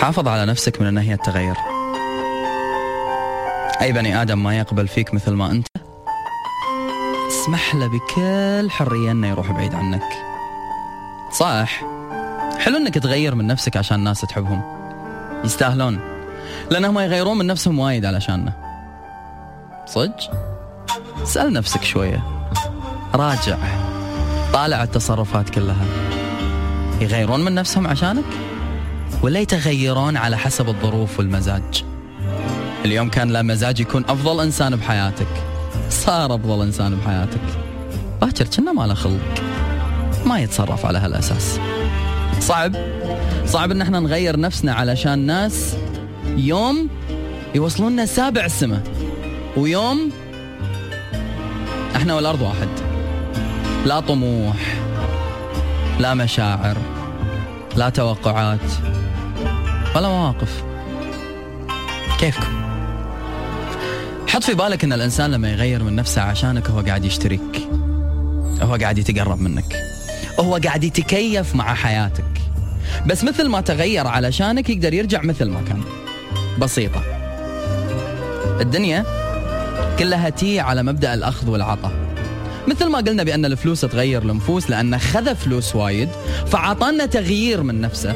حافظ على نفسك من أن هي التغير. أي بني آدم ما يقبل فيك مثل ما أنت اسمح له بكل حرية أنه يروح بعيد عنك. صح. حلو أنك تغير من نفسك عشان الناس تحبهم. يستاهلون. لأنهم يغيرون من نفسهم وايد علشاننا. صدق؟ سأل نفسك شوية. راجع. طالع التصرفات كلها. يغيرون من نفسهم عشانك؟ ولا يتغيرون على حسب الظروف والمزاج. اليوم كان لا مزاج يكون أفضل إنسان بحياتك. صار أفضل إنسان بحياتك. باكر كنا ما له خلق. ما يتصرف على هالأساس. صعب. صعب إن إحنا نغير نفسنا علشان ناس يوم يوصلونا سابع السماء ويوم إحنا والأرض واحد. لا طموح لا مشاعر. لا توقعات ولا مواقف. كيفكم؟ حط في بالك إن الإنسان لما يغير من نفسه عشانك هو قاعد يشتريك. هو قاعد يتقرب منك. هو قاعد يتكيف مع حياتك. بس مثل ما تغير علشانك يقدر يرجع مثل ما كان. بسيطة. الدنيا كلها تي على مبدأ الأخذ والعطاء. مثل ما قلنا بأن الفلوس تغير النفوس لأنه خذ فلوس وايد فعطانا تغيير من نفسه.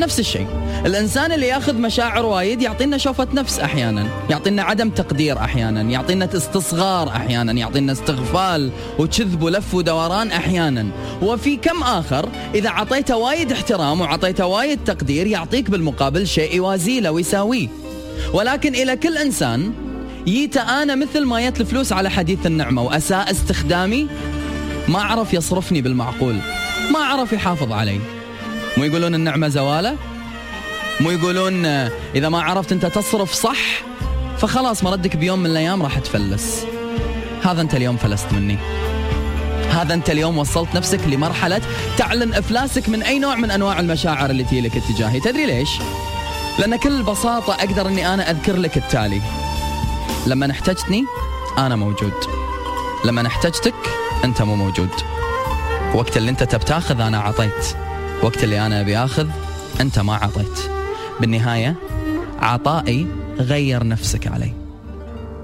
نفس الشيء. الإنسان اللي يأخذ مشاعر وايد يعطينا شوفة نفس أحيانا. يعطينا عدم تقدير أحيانا. يعطينا استصغار أحيانا. يعطينا استغفال وكذب ولف ودوران أحيانا. وفي كم آخر إذا عطيته وايد احترام وعطيته وايد تقدير يعطيك بالمقابل شيء يوازيه ويساويه ولكن إلى كل إنسان جيت أنا مثل ما جت الفلوس على حديث النعمة وأساء استخدامي ما عرف يصرفني بالمعقول. ما عرف يحافظ علي. مو يقولون النعمة زوالة؟ مو يقولون إذا ما عرفت أنت تصرف صح فخلاص مردك بيوم من الأيام راح تفلس. هذا أنت اليوم فلست مني. هذا أنت اليوم وصلت نفسك لمرحلة تعلن إفلاسك من أي نوع من أنواع المشاعر اللي تجي لك اتجاهي. تدري ليش؟ لأن كل بساطة أقدر أني أنا أذكر لك التالي. لما احتجتني أنا موجود. لما احتجتك أنت مو موجود. وقت اللي أنت تبتاخذ أنا عطيت وقت اللي أنا أبي أخذ أنت ما عطيت بالنهاية عطائي غير نفسك علي.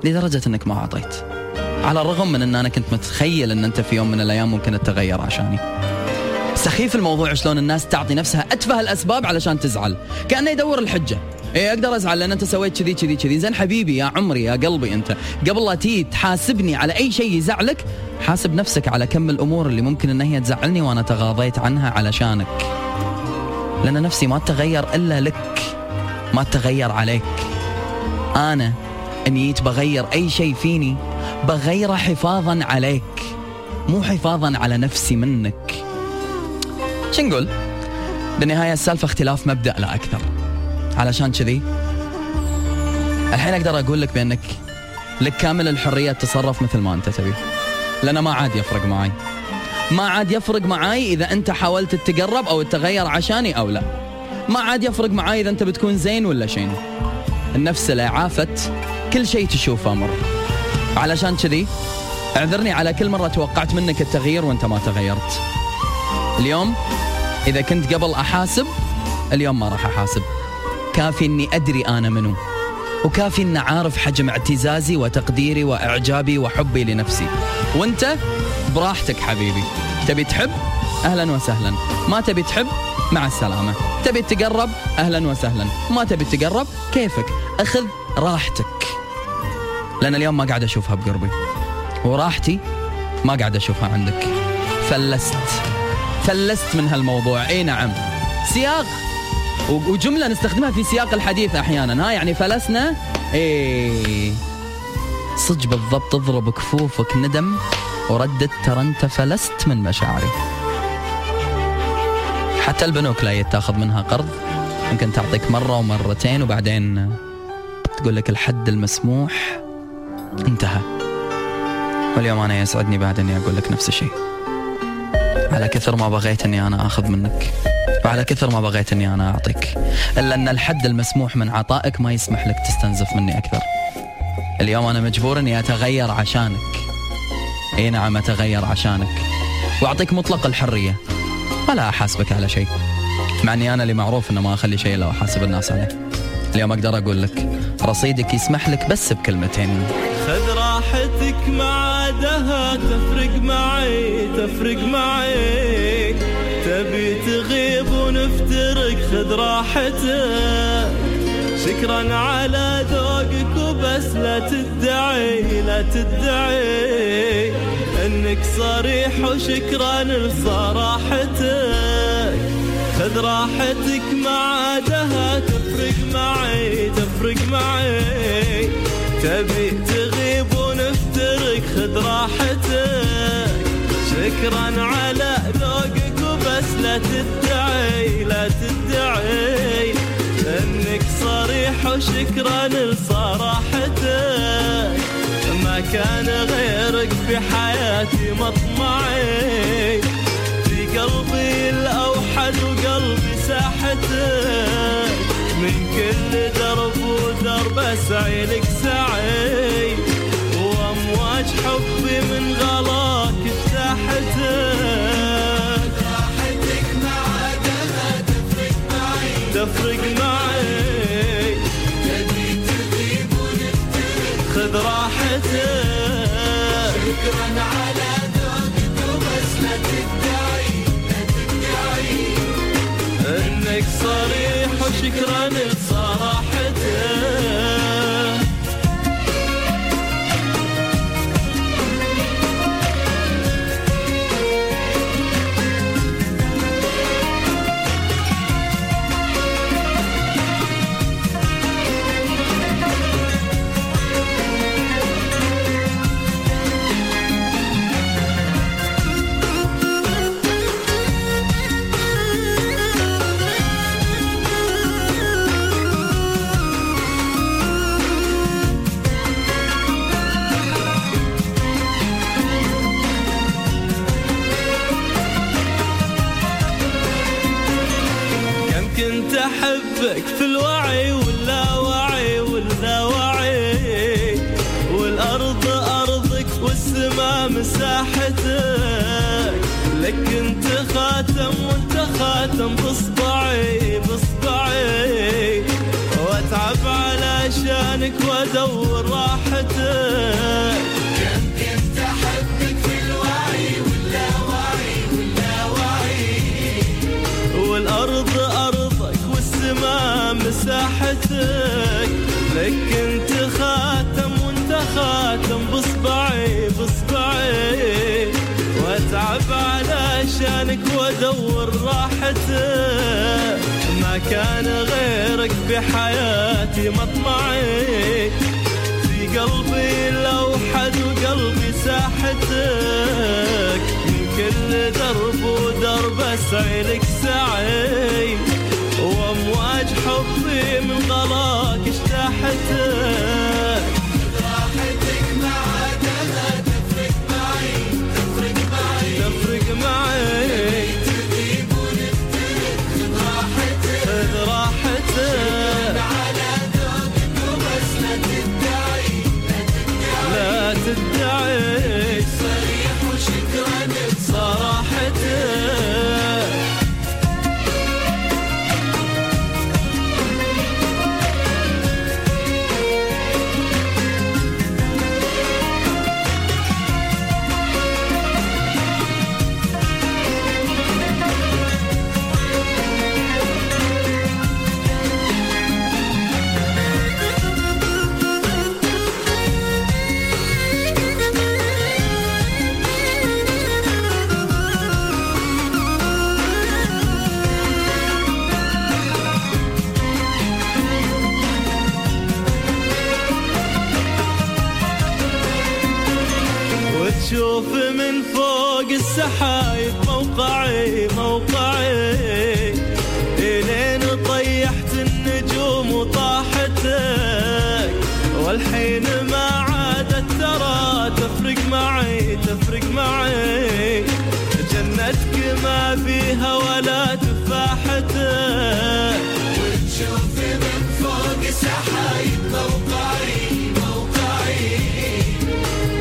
لدرجة أنك ما عطيت على الرغم من أن أنا كنت متخيل أن أنت في يوم من الأيام ممكن تتغير عشاني. سخيف الموضوع شلون الناس تعطي نفسها أتفه الأسباب علشان تزعل. كأنه يدور الحجة. إيه أقدر أزعل لأن أنت سويت كذي كذي كذي. زين حبيبي يا عمري يا قلبي أنت. قبل لا تيجي تحاسبني على أي شيء يزعلك حاسب نفسك على كم الأمور اللي ممكن إن هي تزعلني وأنا تغاضيت عنها علشانك. لأن نفسي ما تغير إلا لك ما تغير عليك. أنا إني بغير أي شيء فيني بغيره حفاظا عليك. مو حفاظا على نفسي منك. شو نقول؟ بالنهاية السالفة اختلاف مبدأ لا أكثر. علشان كذي. الحين أقدر أقول لك بأنك لك كامل الحرية تتصرف مثل ما أنت تبي. لأنه ما عاد يفرق معي. ما عاد يفرق معاي إذا أنت حاولت تتقرب أو تتغير عشاني أو لا. ما عاد يفرق معاي إذا أنت بتكون زين ولا شين. النفس اللي عافت كل شيء تشوفه مر علشان كذي اعذرني على كل مرة توقعت منك التغيير وأنت ما تغيرت. اليوم إذا كنت قبل أحاسب اليوم ما راح أحاسب. كافي إني أدري أنا منو. وكافي إني عارف حجم اعتزازي وتقديري وإعجابي وحبي لنفسي. وأنت براحتك حبيبي. تبي تحب؟ أهلا وسهلا. ما تبي تحب؟ مع السلامة. تبي تقرب؟ أهلا وسهلا. ما تبي تقرب؟ كيفك؟ أخذ راحتك. لأن اليوم ما قاعد أشوفها بقربي. وراحتي ما قاعد أشوفها عندك. فلست. فلست من هالموضوع. إي نعم. سياق. وجملة نستخدمها في سياق الحديث أحيانا. ها يعني فلسنا إيه. صج بالضبط تضرب كفوفك ندم وردت ترى أنت فلست من مشاعري. حتى البنوك لا يتاخذ منها قرض. ممكن تعطيك مرة ومرتين وبعدين تقول لك الحد المسموح. انتهى. واليوم أنا يسعدني بعد أني أقول لك نفس الشيء. على كثر ما بغيت أني أنا أخذ منك. وعلى كثر ما بغيت أني أنا أعطيك. إلا أن الحد المسموح من عطائك ما يسمح لك تستنزف مني أكثر. اليوم أنا مجبور أني أتغير عشانك. إي نعم أتغير عشانك. وأعطيك مطلق الحرية. ولا أحاسبك على شيء. مع أني أنا اللي معروف إنه ما أخلي شيء لو احاسب الناس عليه. اليوم أقدر أقول لك رصيدك يسمح لك بس بكلمتين. خذ راحتك ما عادها تفرق معي تفرق معي. خذ راحتك. شكرا على ذوقك وبس لا تدعي لا تدعي إنك صريح وشكرا لصراحتك. خذ راحتك ما عادها تفرق معي تفرق معي. تبي تغيب ونفترق خذ راحتك. شكرا على ذوقك لا تدعي لا تدعي. انك صريح وشكرا لصراحتك ما كان غيرك في حياتي مطمعي. في قلبي الأوحد وقلبي ساحتك من كل درب ودرب أسعي لك سعي. راحتك شكرا احبك في الوعي ولا وعي ولا وعي والأرض أرضك والسماء مساحتك. لك أنت خاتم وأنت خاتم باصبعي باصبعي وأتعب علشانك وأدور راحتك. لك انت خاتم وانت خاتم باصبعي باصبعي واتعب علشانك وادور راحتك ما كان غيرك بحياتي مطمعي في قلبي الاوحد وقلبي ساحتك. من كل درب ودرب أسعي لك سعي اجتاحتك السحايب موقعي موقعي. إلين طيحت النجوم وطاحتك. والحين ما عادت ترى تفرق معي تفرق معي. جنتك ما فيها ولا تفاحتك. وتشوف من فوق سحايب موقعي موقعي.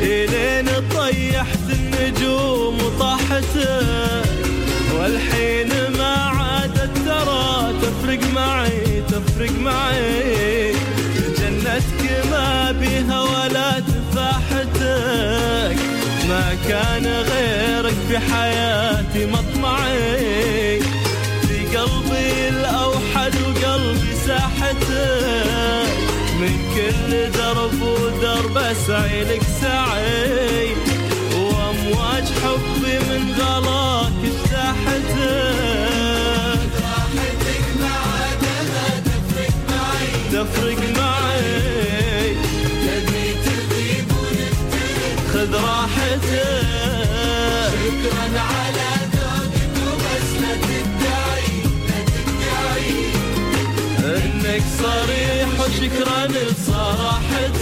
إلين طيحت حياتي مطمعي في قلبي الأوحد وقلبي ساحتك من كل درب ودرب أسعي لك سعي وأمواج حبي من غلاك اجتاحتك تفرق معي. شكرا على ذوقك وبس لا إنك صريح وشكرا لصراحتك.